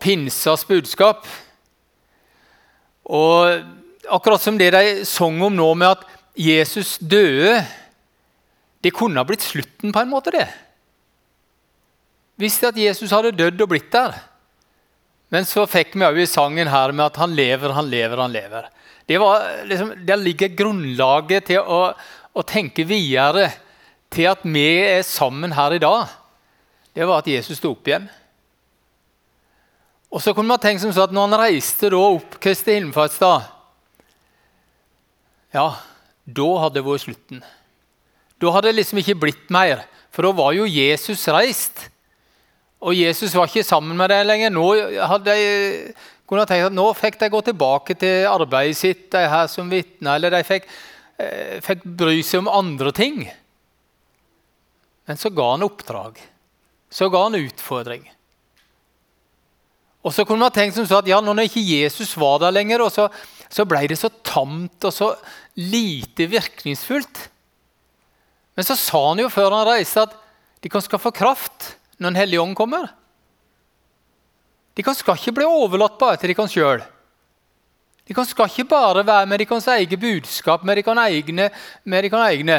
pinsas budskap. Og akkurat som det de sang om nå, med at Jesus døde Det kunne ha blitt slutten, på en måte. det. Visste at Jesus hadde dødd og blitt der. Men så fikk vi òg i sangen her med at han lever, han lever, han lever. Liksom, Der ligger grunnlaget til å, å tenke videre til at vi er sammen her i dag. Det var at Jesus sto opp igjen. Og så kunne man tenke som så at Når han reiste da opp Kristi himmelfartsdag Ja, da hadde det vært slutten. Da hadde det liksom ikke blitt mer, for da var jo Jesus reist. Og Jesus var ikke sammen med dem lenger. Nå hadde de, kunne tenkt at nå fikk de gå tilbake til arbeidet sitt, de her som vitner, eller de fikk, eh, fikk bry seg om andre ting. Men så ga han oppdrag. Så ga han utfordring. Og så kunne man tenkt som så at ja, når ikke Jesus var der lenger, så, så ble det så tamt og så lite virkningsfullt. Men så sa han jo før han reiste, at de kan skaffe kraft når Den hellige ånd kommer. De kan skal ikke bli overlatt bare til de kan sjøl. De kan skal ikke bare være med de kan eget budskap, med deres egne, med deres egne.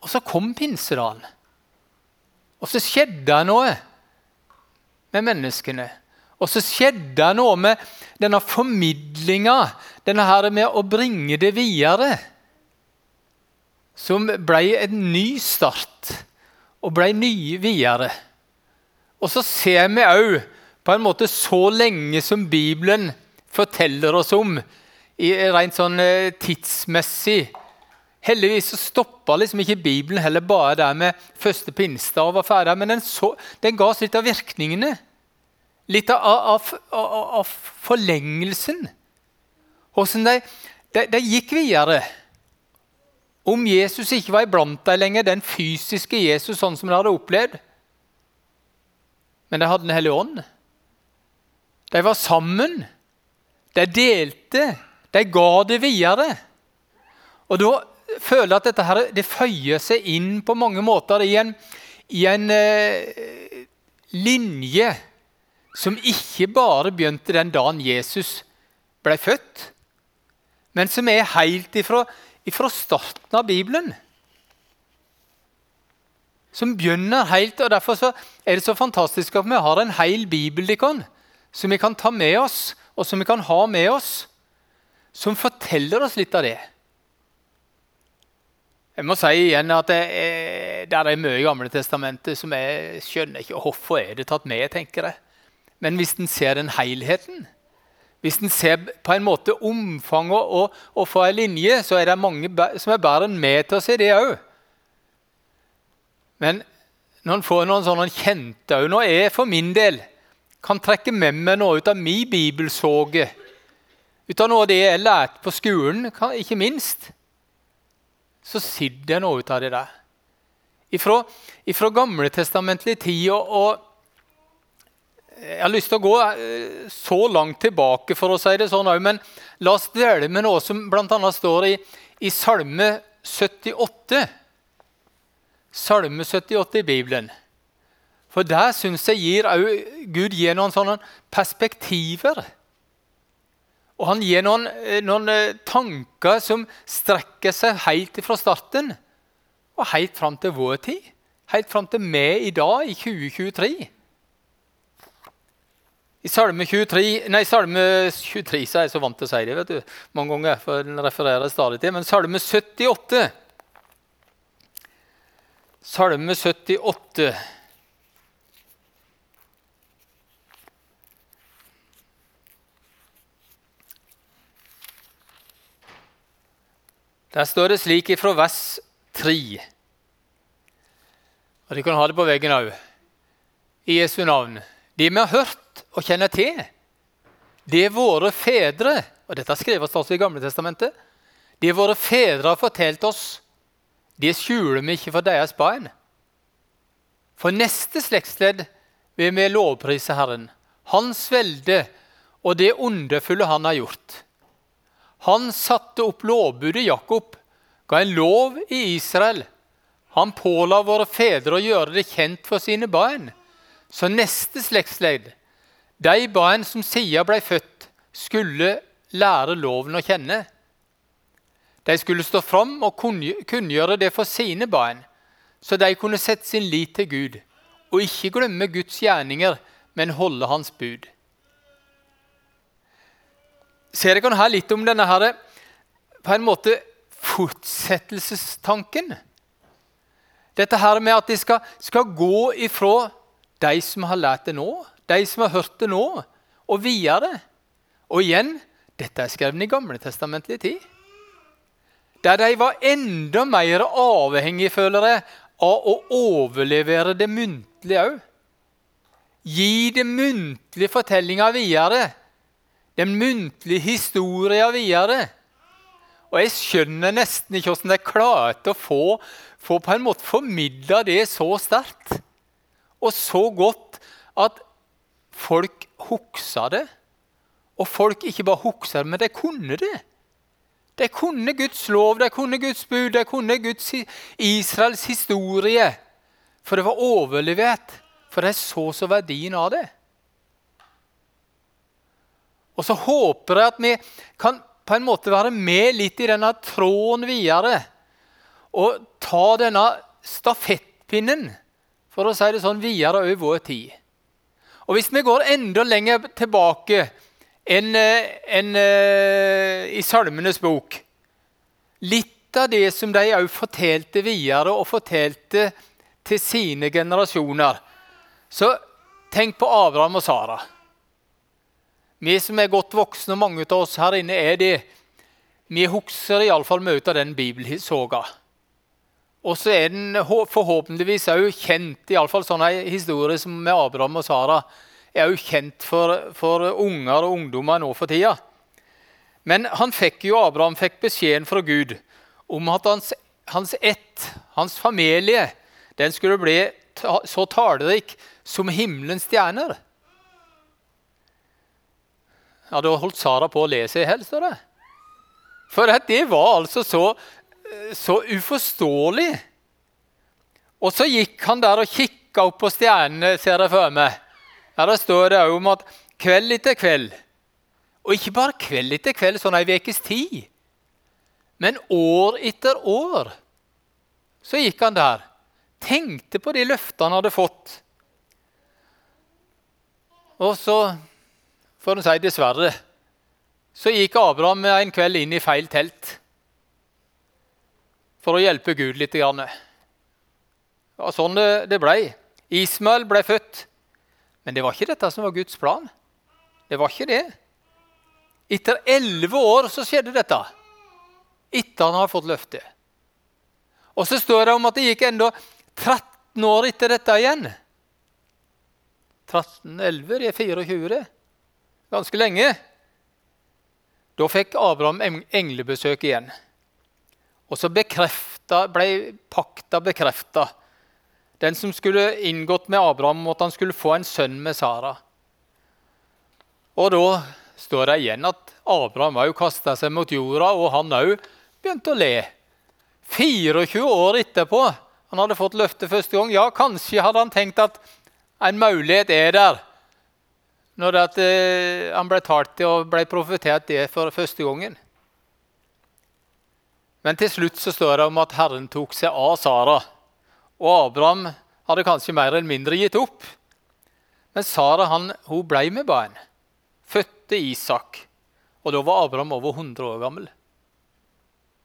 Og så kom pinsedagen. Og så skjedde det noe med menneskene. Og så skjedde det noe med denne formidlinga, denne her med å bringe det videre, som ble en ny start og ble nye videre. Og så ser vi òg på en måte så lenge som Bibelen forteller oss om, rent sånn eh, tidsmessig Heldigvis så stoppa liksom ikke Bibelen heller bare der med første pinsedag og ferdig. Men den, så, den ga oss litt av virkningene. Litt av, av, av, av forlengelsen. Hvordan de, de, de gikk videre. Om Jesus ikke var iblant deg lenger, den fysiske Jesus sånn som de hadde opplevd. Men de hadde Den hellige ånd. De var sammen. De delte. De ga det videre. Og da føler jeg at dette her, det føyer seg inn på mange måter i en, i en eh, linje som ikke bare begynte den dagen Jesus ble født, men som er helt ifra ifra starten av Bibelen. Som begynner helt, og Derfor er det så fantastisk at vi har en hel bibel som vi kan ta med oss, og som vi kan ha med oss, som forteller oss litt av det. Jeg må si igjen at det er, det er mye i Gamle testamentet som jeg skjønner ikke hvorfor er det tatt med. tenker jeg. Men hvis en ser den helheten, hvis en ser på en måte omfanget og, og får en linje, så er det mange som er bedre enn med til å se det òg. Men når en får noen sånne kjente òg Når jeg for min del kan trekke med meg noe ut av min bibelsåge, ut av noe av det jeg har lært på skolen, ikke minst, så sitter det noe ut av det der. Ifra, ifra gamletestamentlig tid og, og jeg har lyst til å gå eh, så langt tilbake, for å si det sånn men la oss dvele med noe som bl.a. står i, i Salme 78. Salme 78 i Bibelen. For der syns jeg gir, Gud gir noen sånne perspektiver. Og han gir noen, eh, noen eh, tanker som strekker seg helt fra starten og helt fram til vår tid. Helt fram til vi i dag, i 2023. I Salme 23, nei, Salme 23 så er jeg så vant til å si det vet du, mange ganger. for den refererer stadig til, Men Salme 78 Salme 78 Der står det slik ifra vers 3. Og De kan ha det på veggen òg. I Jesu navn. De vi har hørt og kjenne til. Det våre fedre og Dette skreves altså i Gamle Testamentet. Det våre fedre har fortalt oss, det skjuler vi ikke for deres barn. For neste slektsledd vil vi lovprise Herren, Hans velde og det underfulle Han har gjort. Han satte opp lovbudet Jakob, ga en lov i Israel. Han påla våre fedre å gjøre det kjent for sine barn. Så neste slektsledd De barn som siden ble født, skulle lære loven å kjenne. De skulle stå fram og kunngjøre det for sine barn, så de kunne sette sin lit til Gud og ikke glemme Guds gjerninger, men holde Hans bud. Ser dere her litt om denne her, på en måte fortsettelsestanken? Dette her med at de skal, skal gå ifra de som har lært det nå, de som har hørt det nå, og videre. Og igjen dette er skrevet i Gamle testamentlige tid. Der de var enda mer avhengige, føler jeg, av å overlevere det muntlige òg. Gi det muntlige fortellinga videre. Den muntlige historia videre. Og jeg skjønner nesten ikke hvordan de klarte å få, få på en måte formidla det så sterkt og så godt at folk huksa det. Og folk ikke bare huksa det, men de kunne det. De kunne Guds lov, de kunne Guds bud, de kunne Guds Israels historie. For det var overlevert, for de så så verdien av det. Og så håper jeg at vi kan på en måte være med litt i denne tråden videre. Og ta denne stafettpinnen, for å si det sånn, videre over vår tid. Og hvis vi går enda lenger tilbake enn en, uh, i Salmenes bok Litt av det som de òg fortalte videre og fortalte til sine generasjoner. Så tenk på Abraham og Sara. Vi som er godt voksne, og mange av oss her inne er det, vi husker iallfall mye av den bibelsoga. Og så er den forhåpentligvis òg kjent, iallfall sånne historier som med Abraham og Sara er òg kjent for, for, unger og ungdommer nå for tida. Men han fikk jo, Abraham fikk beskjeden fra Gud om at hans, hans ett, hans familie, den skulle bli så talerik som himmelens stjerner. Ja, da holdt Sara på å le seg i hjel, står det. For det var altså så, så uforståelig. Og så gikk han der og kikka opp på stjernene, ser jeg for meg. Ja, Der står det om at kveld etter kveld, og ikke bare kveld etter kveld, sånn ei ukes tid, men år etter år, så gikk han der. Tenkte på de løftene han hadde fått. Og så for å si dessverre, så gikk Abraham en kveld inn i feil telt for å hjelpe Gud litt. Det var sånn det, ble. Ismael ble født. Men det var ikke dette som var Guds plan. Det var ikke det. Etter elleve år så skjedde dette. Etter han har fått løftet. Og så står det om at det gikk enda 13 år etter dette igjen. 13, 11, det er 24, det ganske lenge. Da fikk Abraham englebesøk igjen. Og så ble pakta bekrefta. Den som skulle inngått med Abraham, at han skulle få en sønn med Sara. Og da står det igjen at Abraham òg kasta seg mot jorda, og han òg begynte å le. 24 år etterpå han hadde fått løftet første gang. Ja, kanskje hadde han tenkt at en mulighet er der når at, eh, han ble talt til og ble profetert det for første gangen. Men til slutt så står det om at Herren tok seg av Sara. Og Abraham hadde kanskje mer eller mindre gitt opp. Men Sara han, hun ble med barn. Fødte Isak. Og da var Abraham over 100 år gammel.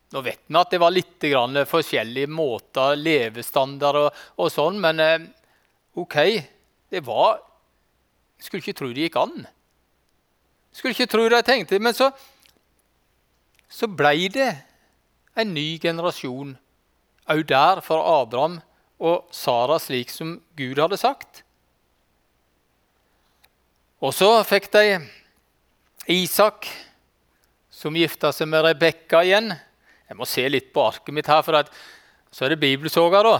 Nå vet vi at det var litt forskjellige måter, levestandard og, og sånn, men eh, OK. Det var skulle ikke tro det gikk an. Skulle ikke tro det jeg tenkte. Men så, så blei det en ny generasjon òg der for Abraham og Sara, slik som Gud hadde sagt. Og så fikk de Isak, som gifta seg med Rebekka igjen. Jeg må se litt på arket mitt her, for så er det bibelsoga, da,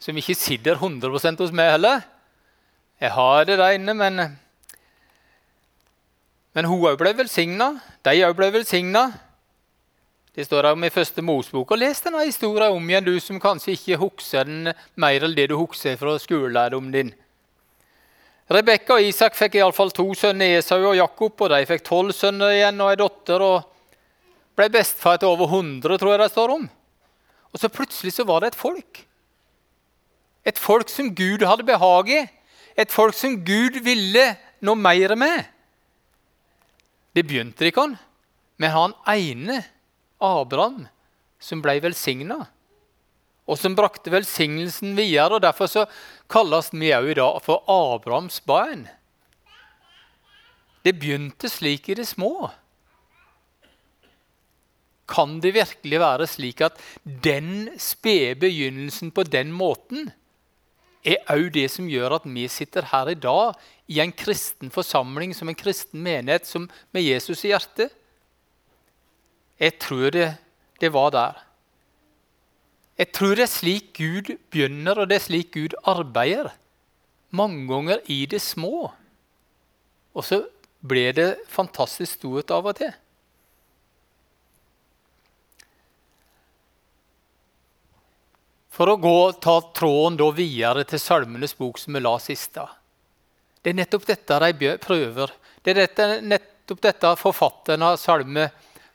som ikke sitter 100% hos meg heller. Jeg har det der inne, men Men hun òg ble velsigna. De òg ble velsigna. Det står om i første Mosbok. Og Les denne historien om igjen, du som kanskje ikke husker den mer enn det du husker fra skolelærdommen din. Rebekka og Isak fikk iallfall to sønner, Esau og Jakob. og De fikk tolv sønner igjen og ei datter. og Ble bestefar til over 100, tror jeg det står om. Og så plutselig så var det et folk. Et folk som Gud hadde behag i. Et folk som Gud ville noe mer med. Det begynte ikke han men han ene, Abraham, som ble velsigna og som brakte velsignelsen videre. og Derfor så kalles vi òg i dag for Abrahams barn. Det begynte slik i det små. Kan det virkelig være slik at den spede begynnelsen på den måten er òg det som gjør at vi sitter her i dag i en kristen forsamling, som en kristen menighet som med Jesus i hjertet? Jeg tror det, det var der. Jeg tror det er slik Gud begynner, og det er slik Gud arbeider. Mange ganger i det små. Og så ble det fantastisk stort av og til. For å gå, ta tråden da videre til Salmenes bok, som vi la sist. Det er nettopp dette de prøver. Det er dette, nettopp dette forfatteren av Salme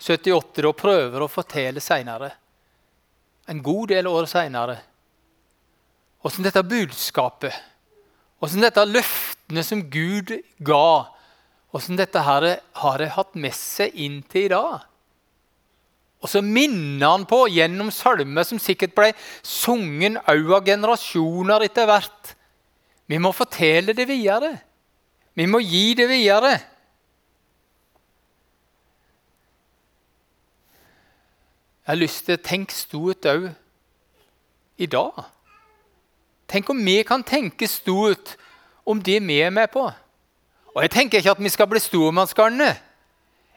78 prøver å fortelle seinere en god del år seinere. Åssen dette budskapet, åssen dette løftene som Gud ga, åssen dette her har det hatt med seg inn til i dag. Og så minner han på gjennom salmer som sikkert ble sunget òg av generasjoner etter hvert. Vi må fortelle det videre. Vi må gi det videre. Jeg har lyst til å tenke stort òg i dag. Tenk om vi kan tenke stort om det vi er med på. Og Jeg tenker ikke at vi skal bli stormannsgarne.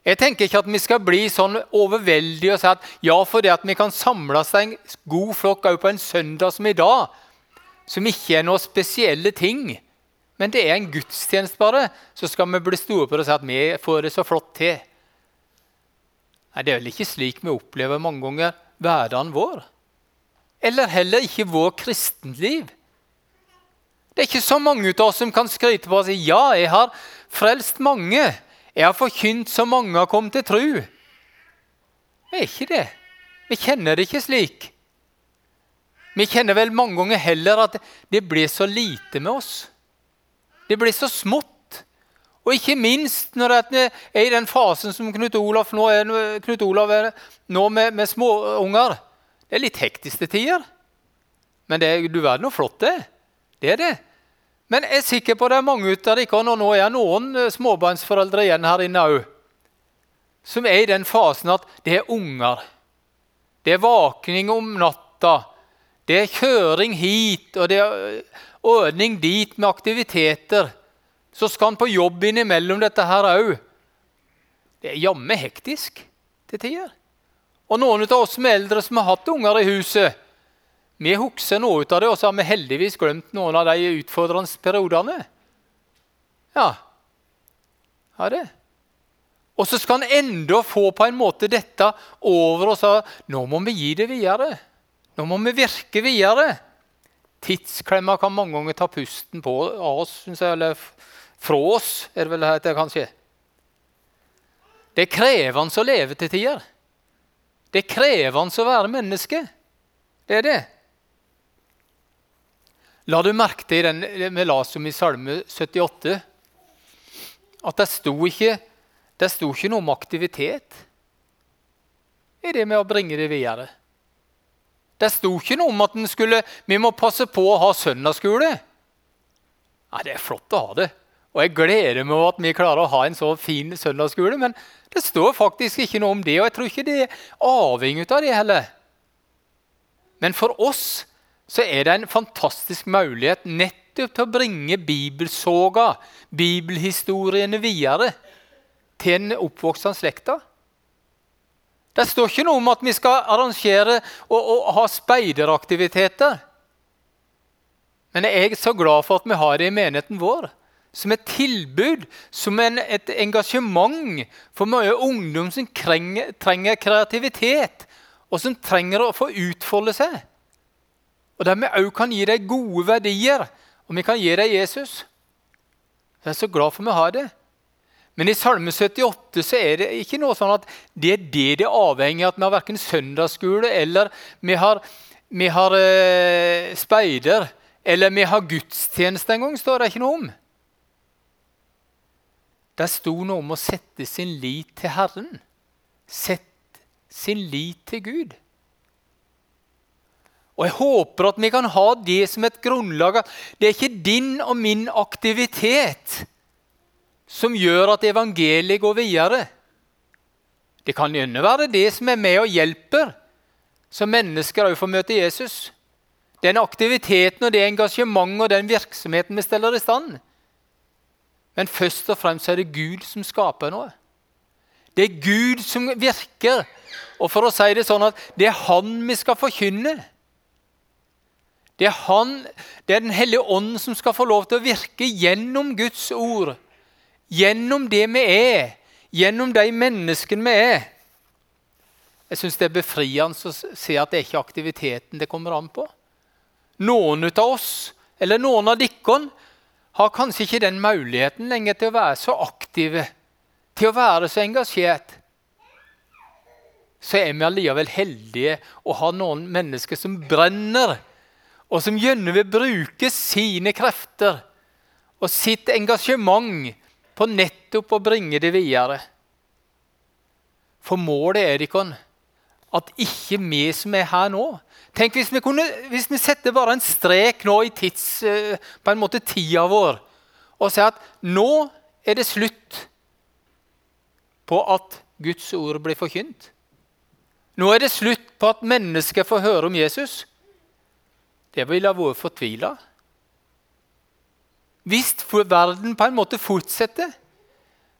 Jeg tenker ikke at vi skal bli sånn overveldige og si at ja, fordi vi kan samles en god flokk òg på en søndag som i dag, som ikke er noe spesielle ting, men det er en gudstjeneste bare, så skal vi bli store på det og si at vi får det så flott til. Nei, Det er vel ikke slik vi opplever mange ganger hverdagen vår. Eller heller ikke vår kristenliv. Det er ikke så mange av oss som kan skryte på og si ja, jeg har frelst mange. Jeg har forkynt så mange har kommet til tru. Det er ikke det. Vi kjenner det ikke slik. Vi kjenner vel mange ganger heller at det blir så lite med oss. Det blir så smått. Og ikke minst når det er i den fasen som Knut Olav nå er, Knut Olav er nå med, med småunger. Det er litt hektiske tider. Men det, du verden så flott det. Det er det. Men jeg er sikker på det er mange av dere, og nå er noen eh, småbarnsforeldre igjen her inne òg, som er i den fasen at det er unger. Det er våkning om natta. Det er kjøring hit, og det er ordning dit med aktiviteter så skal han på jobb innimellom dette her òg. Det er jammen hektisk til tider. Og noen av oss er eldre som har hatt unger i huset, vi husker noe av det, og så har vi heldigvis glemt noen av de utfordrende periodene. Ja, ja det. Og så skal han enda få på en måte dette over og sa nå må vi gi det videre. Nå må vi virke videre. Tidsklemma kan mange ganger ta pusten på av oss, synes jeg, eller fra oss, er det vel det kanskje. Det er krevende å leve til tider. Det er krevende å være menneske. Det er det. La du merke til den vi leste om i Salme 78, at det sto ikke, det sto ikke noe om aktivitet i det med å bringe det videre. Det sto ikke noe om at skulle, vi må passe på å ha søndagsskole. Nei, det er flott å ha det. Og jeg gleder meg over at vi klarer å ha en så fin søndagsskole. Men det står faktisk ikke noe om det, og jeg tror ikke det er avhengig av det heller. Men for oss så er det en fantastisk mulighet nettopp til å bringe bibelsoga, bibelhistoriene, videre til den oppvoksende slekta. Det står ikke noe om at vi skal arrangere og, og ha speideraktiviteter. Men jeg er så glad for at vi har det i menigheten vår som et tilbud, som en, et engasjement for mye ungdom som trenger, trenger, kreativitet, og som trenger å få utfolde seg. Og der vi òg kan gi dem gode verdier, og vi kan gi dem Jesus. Jeg er så glad for vi har det. Men i Salme 78 så er det ikke noe sånn at det er det det avhenger av at vi har verken søndagsskole eller vi har, vi har eh, speider eller vi har gudstjeneste en gang, står det ikke noe om. Det sto noe om å sette sin lit til Herren. Sett sin lit til Gud. Og Jeg håper at vi kan ha det som et grunnlag. Det er ikke din og min aktivitet som gjør at evangeliet går videre. Det kan gjerne være det som er med og hjelper, så mennesker òg får møte Jesus. Den aktiviteten og det engasjementet og den virksomheten vi steller i stand. Men først og fremst er det Gud som skaper noe. Det er Gud som virker. Og for å si det sånn at det er Han vi skal forkynne. Det er, han, det er Den hellige ånd som skal få lov til å virke gjennom Guds ord Gjennom det vi er, gjennom de menneskene vi er. Jeg syns det er befriende å se at det er ikke aktiviteten det kommer an på. Noen av oss, eller noen av dere, har kanskje ikke den muligheten lenger til å være så aktive, til å være så engasjert. Så er vi allikevel heldige å ha noen mennesker som brenner, og som gjerne vil bruke sine krefter og sitt engasjement på nettopp å bringe det videre. For målet er ikke at ikke vi som er her nå Tenk hvis vi, kunne, hvis vi setter bare en strek nå i tids, eh, på en måte tida vår og sier at nå er det slutt på at Guds ord blir forkynt. Nå er det slutt på at mennesker får høre om Jesus. Det ville vært fortvila. Hvis verden på en måte fortsetter,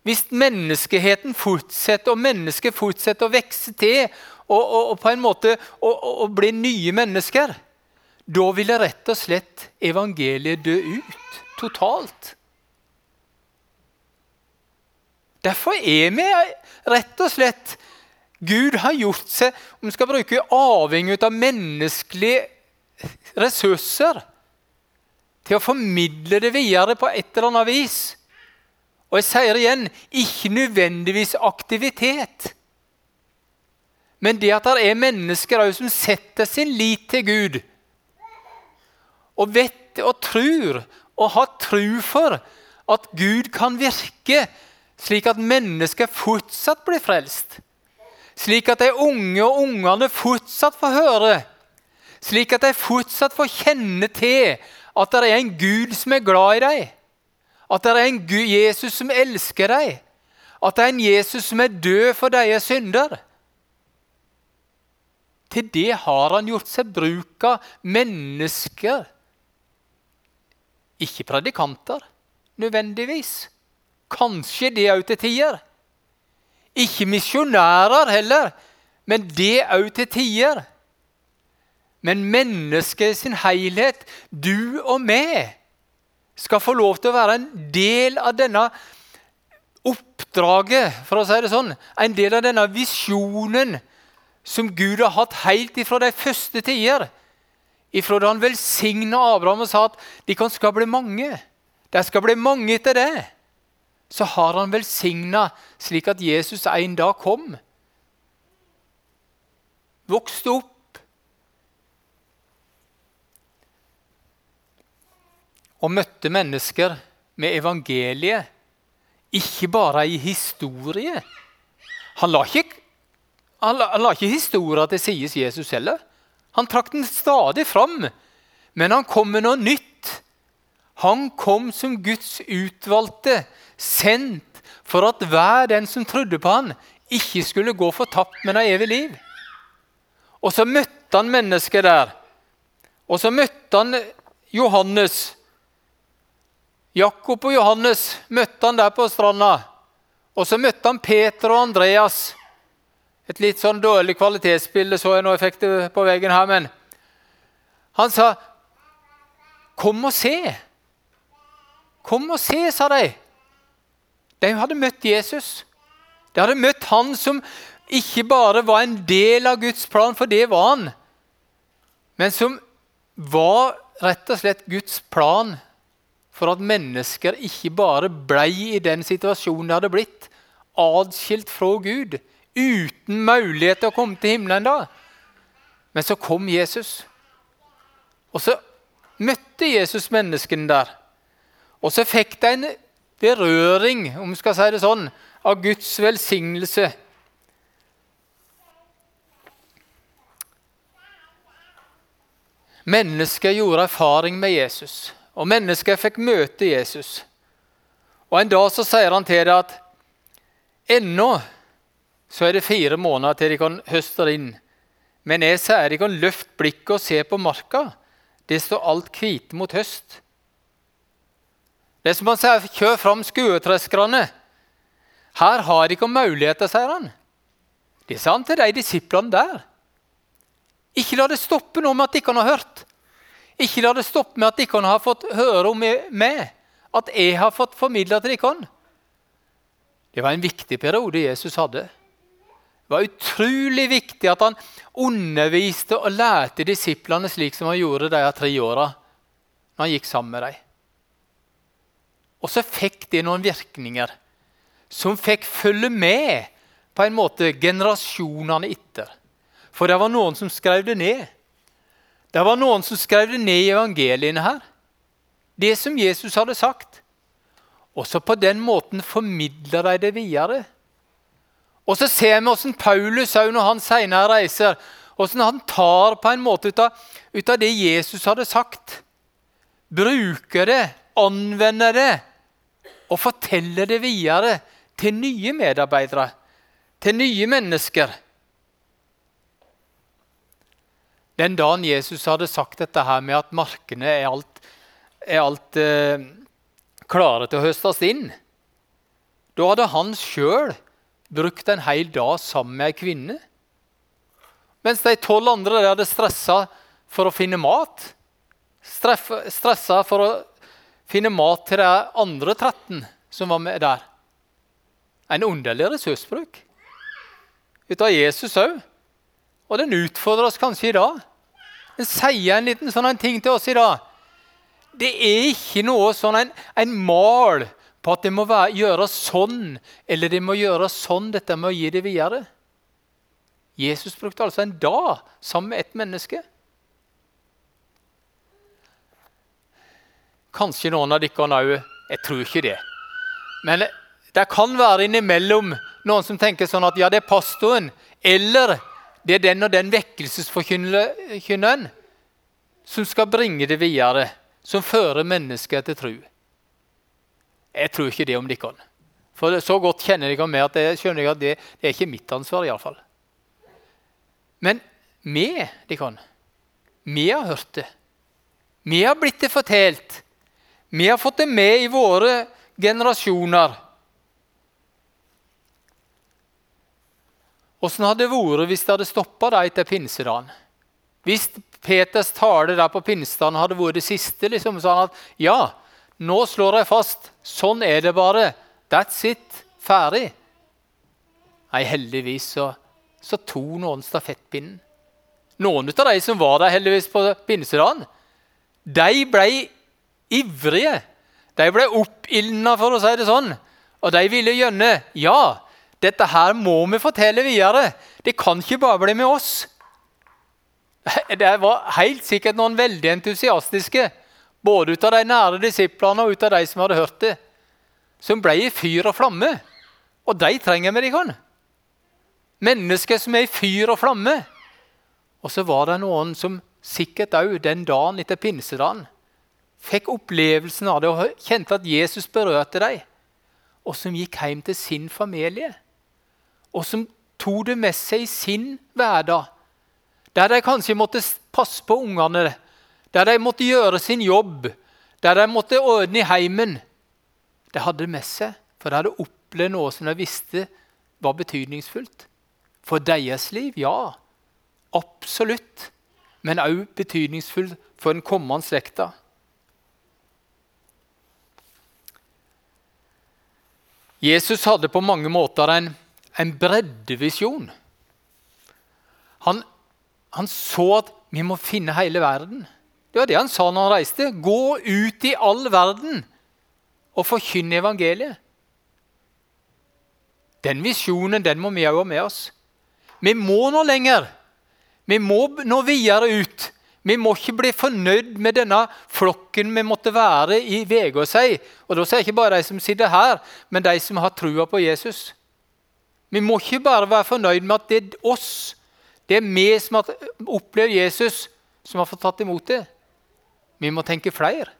hvis menneskeheten fortsetter, og mennesket fortsetter å vokse til og, og, og på en måte å bli nye mennesker, da ville rett og slett evangeliet dø ut totalt. Derfor er vi rett og slett Gud har gjort seg om vi skal bruke avhengig av menneskelige ressurser til å formidle det videre på et eller annet vis. Og jeg sier igjen ikke nødvendigvis aktivitet. Men det at det er mennesker som setter sin lit til Gud, og vet og tror og har tro for at Gud kan virke slik at mennesker fortsatt blir frelst. Slik at de unge og ungene fortsatt får høre. Slik at de fortsatt får kjenne til at det er en Gud som er glad i dem. At det er en Jesus som elsker dem. At det er en Jesus som er død for deres synder. Til det har han gjort seg bruk av mennesker. Ikke predikanter, nødvendigvis. Kanskje det òg til tider. Ikke misjonærer heller, men det òg til tider. Men mennesket i sin helhet, du og meg, skal få lov til å være en del av denne oppdraget, for å si det sånn. En del av denne visjonen som Gud har hatt helt ifra de første tider. Ifra da han velsigna Abraham og sa at de kan skal bli mange. De skal bli mange etter det. Så har han velsigna slik at Jesus en dag kom. Vokste opp og møtte mennesker med evangeliet, ikke bare i historie. Han la ikke, han la, han la ikke historia til sies Jesus heller. Han trakk den stadig fram, men han kom med noe nytt. Han kom som Guds utvalgte, sendt for at hver den som trodde på han, ikke skulle gå fortapt, men ha evig liv. Og så møtte han mennesket der. Og så møtte han Johannes, Jakob og Johannes møtte han der på stranda. Og så møtte han Peter og Andreas. Et litt sånn dårlig kvalitetsbilde så jeg nå jeg fikk det på veggen her, men han sa 'Kom og se'. Kom og se, sa de. De hadde møtt Jesus. De hadde møtt han som ikke bare var en del av Guds plan, for det var han, men som var rett og slett Guds plan for at mennesker ikke bare blei i den situasjonen de hadde blitt, adskilt fra Gud, uten mulighet til å komme til himmelen da. Men så kom Jesus. Og så møtte Jesus menneskene der. Og så fikk de en berøring, om vi skal si det sånn, av Guds velsignelse. Mennesker gjorde erfaring med Jesus, og mennesker fikk møte Jesus. Og En dag så sier han til dem at ennå så er det fire måneder til de kan høste inn. Men jeg sier de kan løfte blikket og se på marka. Det står alt hvite mot høst. Det er som han sier, kjør fram skuetreskerne. Her har de ikke muligheter, sier han. Det sa han til de disiplene der. Ikke la det stoppe noe med at de ikke har hørt. Ikke la det stoppe med at de ikke har fått høre om meg, at jeg har fått formidla til dere. Det var en viktig periode Jesus hadde. Det var utrolig viktig at han underviste og lærte disiplene slik som han gjorde de tre åra når han gikk sammen med dem. Og så fikk det noen virkninger som fikk følge med på en måte generasjonene etter. For det var noen som skrev det ned. Det var noen som skrev det ned i evangeliene her. Det som Jesus hadde sagt. Og så på den måten formidler de det videre. Og så ser vi hvordan Paulus når han senere reiser, hvordan han tar på en måte ut av, ut av det Jesus hadde sagt. Bruker det, anvender det og forteller det videre til nye medarbeidere, til nye mennesker. Den dagen Jesus hadde sagt dette her med at markene er alt, er alt eh, klare til å høstes inn, da hadde han sjøl brukt en hel dag sammen med ei kvinne. Mens de tolv andre hadde stressa for å finne mat. Stressa for å finne mat til de andre 13 som var med der. En underlig ressursbruk. Ut av Jesus òg. Og den utfordrer oss kanskje i dag. Den sier en liten sånn en ting til oss i dag. Det er ikke noe sånn en, en mal på at det må være, gjøres sånn eller det må gjøres sånn, dette med å gi det videre. Jesus brukte altså en dag sammen med et menneske. Kanskje noen av dere òg. Jeg tror ikke det. Men det kan være innimellom noen som tenker sånn at ja, det er pastoren eller det er den og den vekkelsesforkynneren som skal bringe det videre, som fører mennesker til tro. Jeg tror ikke det om dere. For så godt kjenner dere meg at jeg skjønner at det, det er ikke mitt ansvar. i alle fall. Men vi, dere, vi har hørt det. Vi har blitt det fortalt. Vi har fått det med i våre generasjoner. Åssen hadde det vært hvis det hadde stoppa til pinsedagen? Hvis Peters tale der på pinsedagen hadde vært det siste, liksom, sånn at ja, nå slår jeg fast. Sånn er det bare. That's it. Ferdig. Nei, heldigvis så, så tok noen stafettpinnen. Noen av de som var der heldigvis på pinsedagen, de ble ivrige. De ble oppildna, for å si det sånn. Og de ville gjerne Ja, dette her må vi fortelle videre. Det kan ikke bare bli med oss. Det var helt sikkert noen veldig entusiastiske, både ut av de nære disiplene og ut av de som hadde hørt det, som ble i fyr og flamme. Og de trenger vi, de kan. Mennesker som er i fyr og flamme. Og så var det noen som sikkert òg den dagen etter pinsedagen fikk opplevelsen av det og kjente at Jesus berørte dem, og som gikk hjem til sin familie og som tok det med seg i sin hverdag. Der de kanskje måtte passe på ungene, der de måtte gjøre sin jobb, der de måtte ordne i heimen. De hadde det med seg, for de hadde opplevd noe som de visste var betydningsfullt. For deres liv, ja. Absolutt. Men òg betydningsfullt for den kommende slekta. Jesus hadde på mange måter en en breddevisjon. Han, han, så at vi må finne hele verden. Det var det han sa når han reiste. Gå ut i all verden og forkynne evangeliet. Den visjonen den må vi òg ha med oss. Vi må nå lenger. Vi må nå videre ut. Vi må ikke bli fornøyd med denne flokken vi måtte være i Vegårshei. Og da sier jeg ikke bare de som sitter her, men de som har trua på Jesus. Vi må ikke bare være fornøyd med at det er oss, det er vi som har opplevd Jesus, som har fått tatt imot det. Vi må tenke flere.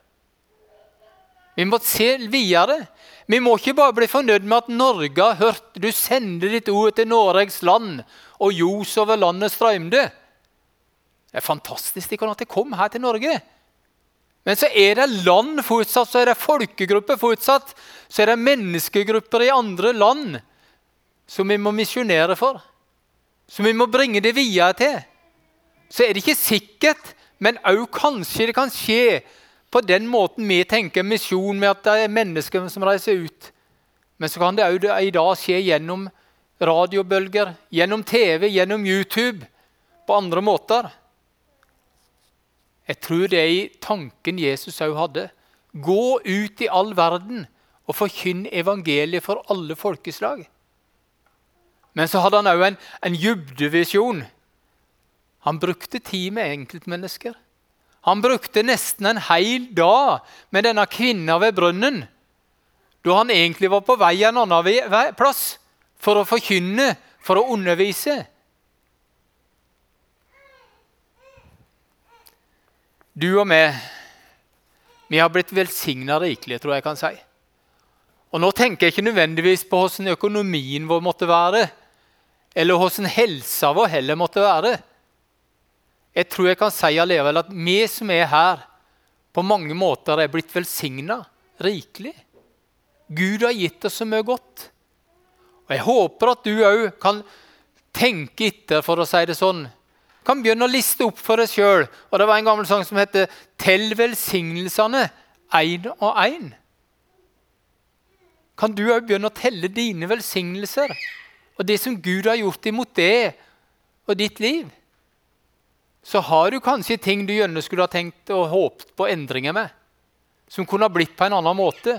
Vi må se videre. Vi må ikke bare bli fornøyd med at Norge har hørt du sender ditt ord til Noregs land, og ljos over landet strømde. Det er fantastisk at det kom her til Norge. Men så er det land fortsatt, så er det folkegrupper fortsatt, så er det menneskegrupper i andre land som vi må misjonere for. Som vi må bringe det videre til. Så er det ikke sikkert, men òg kanskje det kan skje på den måten vi tenker misjon, med at det er mennesker som reiser ut. Men så kan det òg i dag skje gjennom radiobølger, gjennom TV, gjennom YouTube, på andre måter. Jeg tror det er i tanken Jesus òg hadde. Gå ut i all verden og forkynn evangeliet for alle folkeslag. Men så hadde han òg en, en dybdevisjon. Han brukte tid med enkeltmennesker. Han brukte nesten en hel dag med denne kvinna ved brønnen, da han egentlig var på vei en annen plass for å forkynne, for å undervise. Du og meg, vi har blitt velsigna rikelig, tror jeg kan si. Og Nå tenker jeg ikke nødvendigvis på hvordan økonomien vår måtte være, eller hvordan helsa vår heller måtte være. Jeg tror jeg kan si allikevel at vi som er her, på mange måter er blitt velsigna rikelig. Gud har gitt oss så mye godt. Og Jeg håper at du òg kan tenke etter, for å si det sånn. Kan begynne å liste opp for deg sjøl. Det var en gammel sang som heter 'Tell velsignelsene én og én'. Kan du òg begynne å telle dine velsignelser og det som Gud har gjort imot det og ditt liv? Så har du kanskje ting du gjerne skulle ha tenkt og håpet på endringer med, som kunne ha blitt på en annen måte.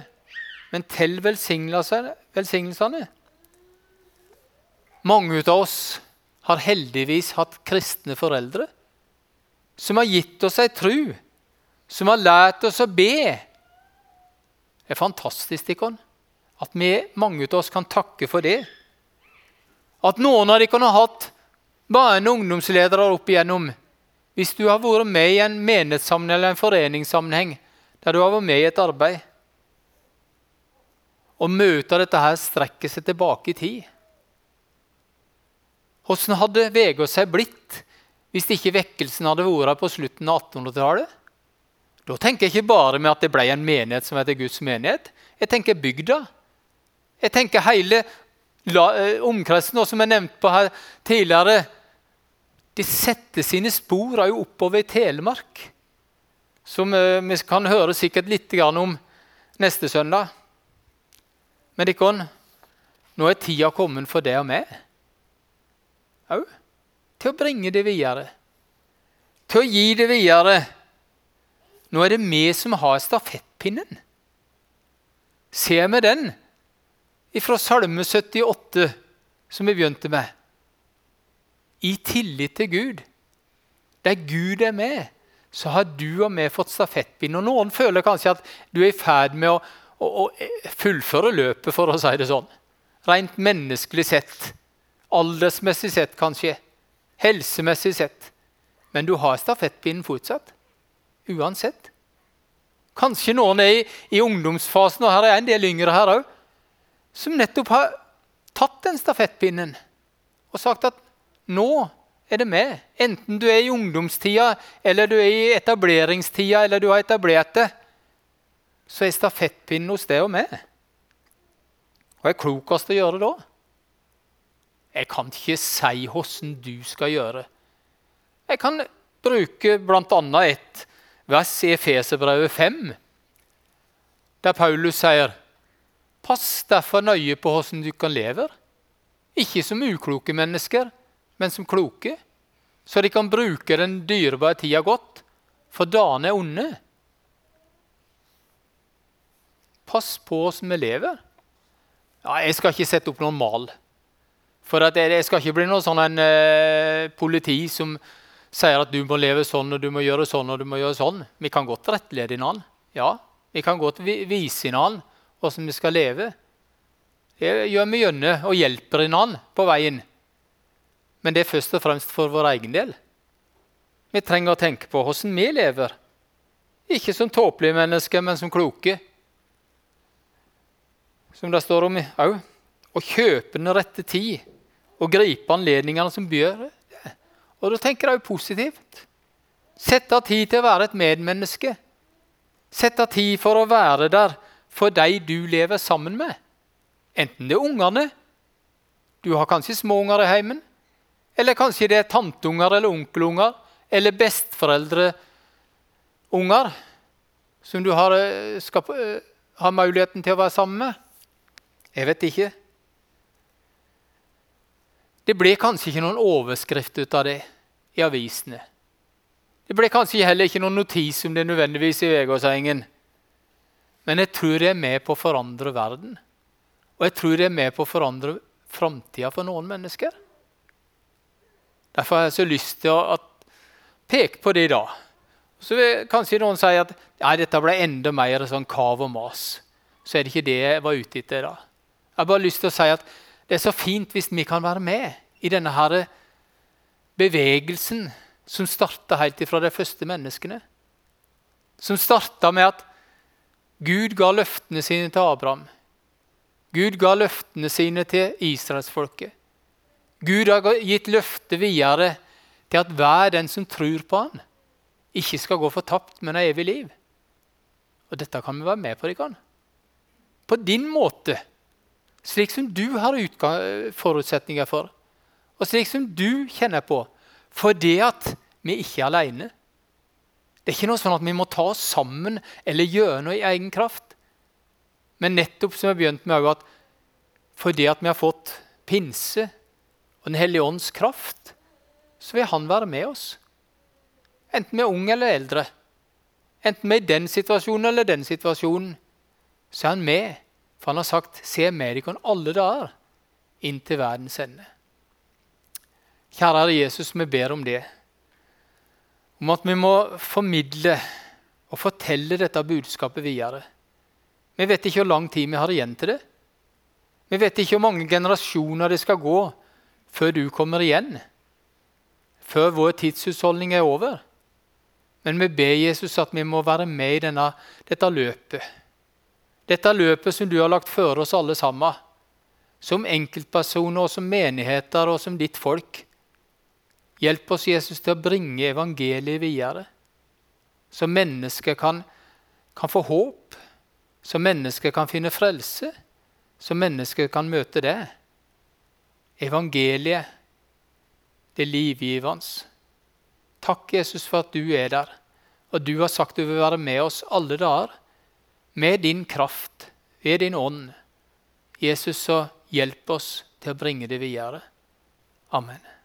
Men tell velsignelsene. Mange av oss har heldigvis hatt kristne foreldre som har gitt oss ei tru, som har lært oss å be. Det er fantastisk Dikon, at vi, mange av oss kan takke for det. At noen av dere har hatt barne- og ungdomsledere opp igjennom hvis du har vært med i en menighetssammenheng eller en foreningssammenheng der du har vært med i et arbeid, og møter dette her strekker seg tilbake i tid Hvordan hadde Vegård seg blitt hvis ikke vekkelsen hadde vært på slutten av 1800-tallet? Da tenker jeg ikke bare med at det ble en menighet som heter Guds menighet. Jeg tenker bygda. Jeg tenker hele eh, omkretsen, som jeg nevnte på her tidligere de setter sine spor jo oppover i Telemark. Som eh, vi kan høre sikkert litt om neste søndag. Men Dikon, nå er tida kommet for deg og meg òg. Til å bringe det videre. Til å gi det videre. Nå er det vi som har stafettpinnen. Ser vi den fra Salme 78, som vi begynte med? I tillit til Gud, der Gud er med, så har du og vi fått stafettpinnen. Og noen føler kanskje at du er i ferd med å, å, å fullføre løpet, for å si det sånn. Rent menneskelig sett. Aldersmessig sett, kanskje. Helsemessig sett. Men du har stafettpinnen fortsatt. Uansett. Kanskje noen er i, i, ungdomsfasen, og her er en del yngre her òg, som nettopp har tatt den stafettpinnen og sagt at nå er det med. Enten du er i ungdomstida, eller du er i etableringstida, eller du har etablert det, så er stafettpinnen hos deg og meg. Hva er klokest å gjøre da? Jeg kan ikke si hvordan du skal gjøre. Jeg kan bruke bl.a. et vers i Efeserbrevet 5, der Paulus sier Pass derfor nøye på hvordan du kan leve, ikke som ukloke mennesker, men som kloke, så de kan bruke den dyrebare tida godt for dagene er onde. Pass på åssen vi lever. Ja, jeg skal ikke sette opp noen mal. For jeg skal ikke bli noe sånn en eh, politi som sier at du må leve sånn og du må gjøre sånn og du må gjøre sånn. Vi kan godt rettlede hverandre. Ja, vi kan godt vise hverandre hvordan vi skal leve. Det gjør vi gjerne og hjelper hverandre på veien. Men det er først og fremst for vår egen del. Vi trenger å tenke på hvordan vi lever. Ikke som tåpelige mennesker, men som kloke. Som det står om òg. Å kjøpe den rette tid og gripe anledningene som byr. Og da tenker jeg positivt. Sette av tid til å være et medmenneske. Sette av tid for å være der for de du lever sammen med. Enten det er ungene Du har kanskje små unger i heimen. Eller kanskje det er tanteunger eller onkelunger eller besteforeldreunger som du har, eh, skal, uh, har muligheten til å være sammen med. Jeg vet ikke. Det blir kanskje ikke noen overskrift ut av det i avisene. Det blir kanskje heller ikke noen notis om det nødvendigvis i Vegårsengen. Men jeg tror det er med på å forandre verden. Og jeg tror det er med på å forandre framtida for noen mennesker. Derfor har jeg så lyst til å peke på det i dag. Så vil kanskje noen si at nei, dette ble enda mer sånn kav og mas. Så er det ikke det jeg var ute etter. da. Jeg har bare lyst til å si at det er så fint hvis vi kan være med i denne her bevegelsen som starta helt ifra de første menneskene. Som starta med at Gud ga løftene sine til Abraham. Gud ga løftene sine til israelsfolket. Gud har gitt løftet videre til at hver den som tror på han, ikke skal gå fortapt, men ha evig liv. Og dette kan vi være med på. Ikke? På din måte, slik som du har forutsetninger for, og slik som du kjenner på, fordi at vi ikke er alene. Det er ikke noe sånn at vi må ta oss sammen eller gjøre noe i egen kraft. Men nettopp som jeg begynte med, at fordi at vi har fått pinse Den hellige ånds kraft, så vil han være med oss. Enten vi er unge eller eldre. Enten vi er i den situasjonen eller den situasjonen, så er han med. For han har sagt 'Se med dere alle dager inn til verdens ende'. Kjære Jesus, vi ber om det. Om at vi må formidle og fortelle dette budskapet videre. Vi vet ikke hvor lang tid vi har igjen til det. Vi vet ikke hvor mange generasjoner det skal gå før du kommer igjen. Før vår tidshusholdning er over. Men vi ber Jesus at vi må være med i denne, dette løpet. Dette løpet som du har lagt før oss alle sammen. Som enkeltpersoner, og som menigheter og som ditt folk. Hjelp oss, Jesus, til å bringe evangeliet videre. Så mennesker kan, kan få håp så mennesker kan finne frelse, så mennesker kan møte det. Evangeliet, det livgivende. Takk, Jesus, for at du er der, og du har sagt du vil være med oss alle dager. Med din kraft, ved din ånd. Jesus, så hjelp oss til å bringe det videre. Amen.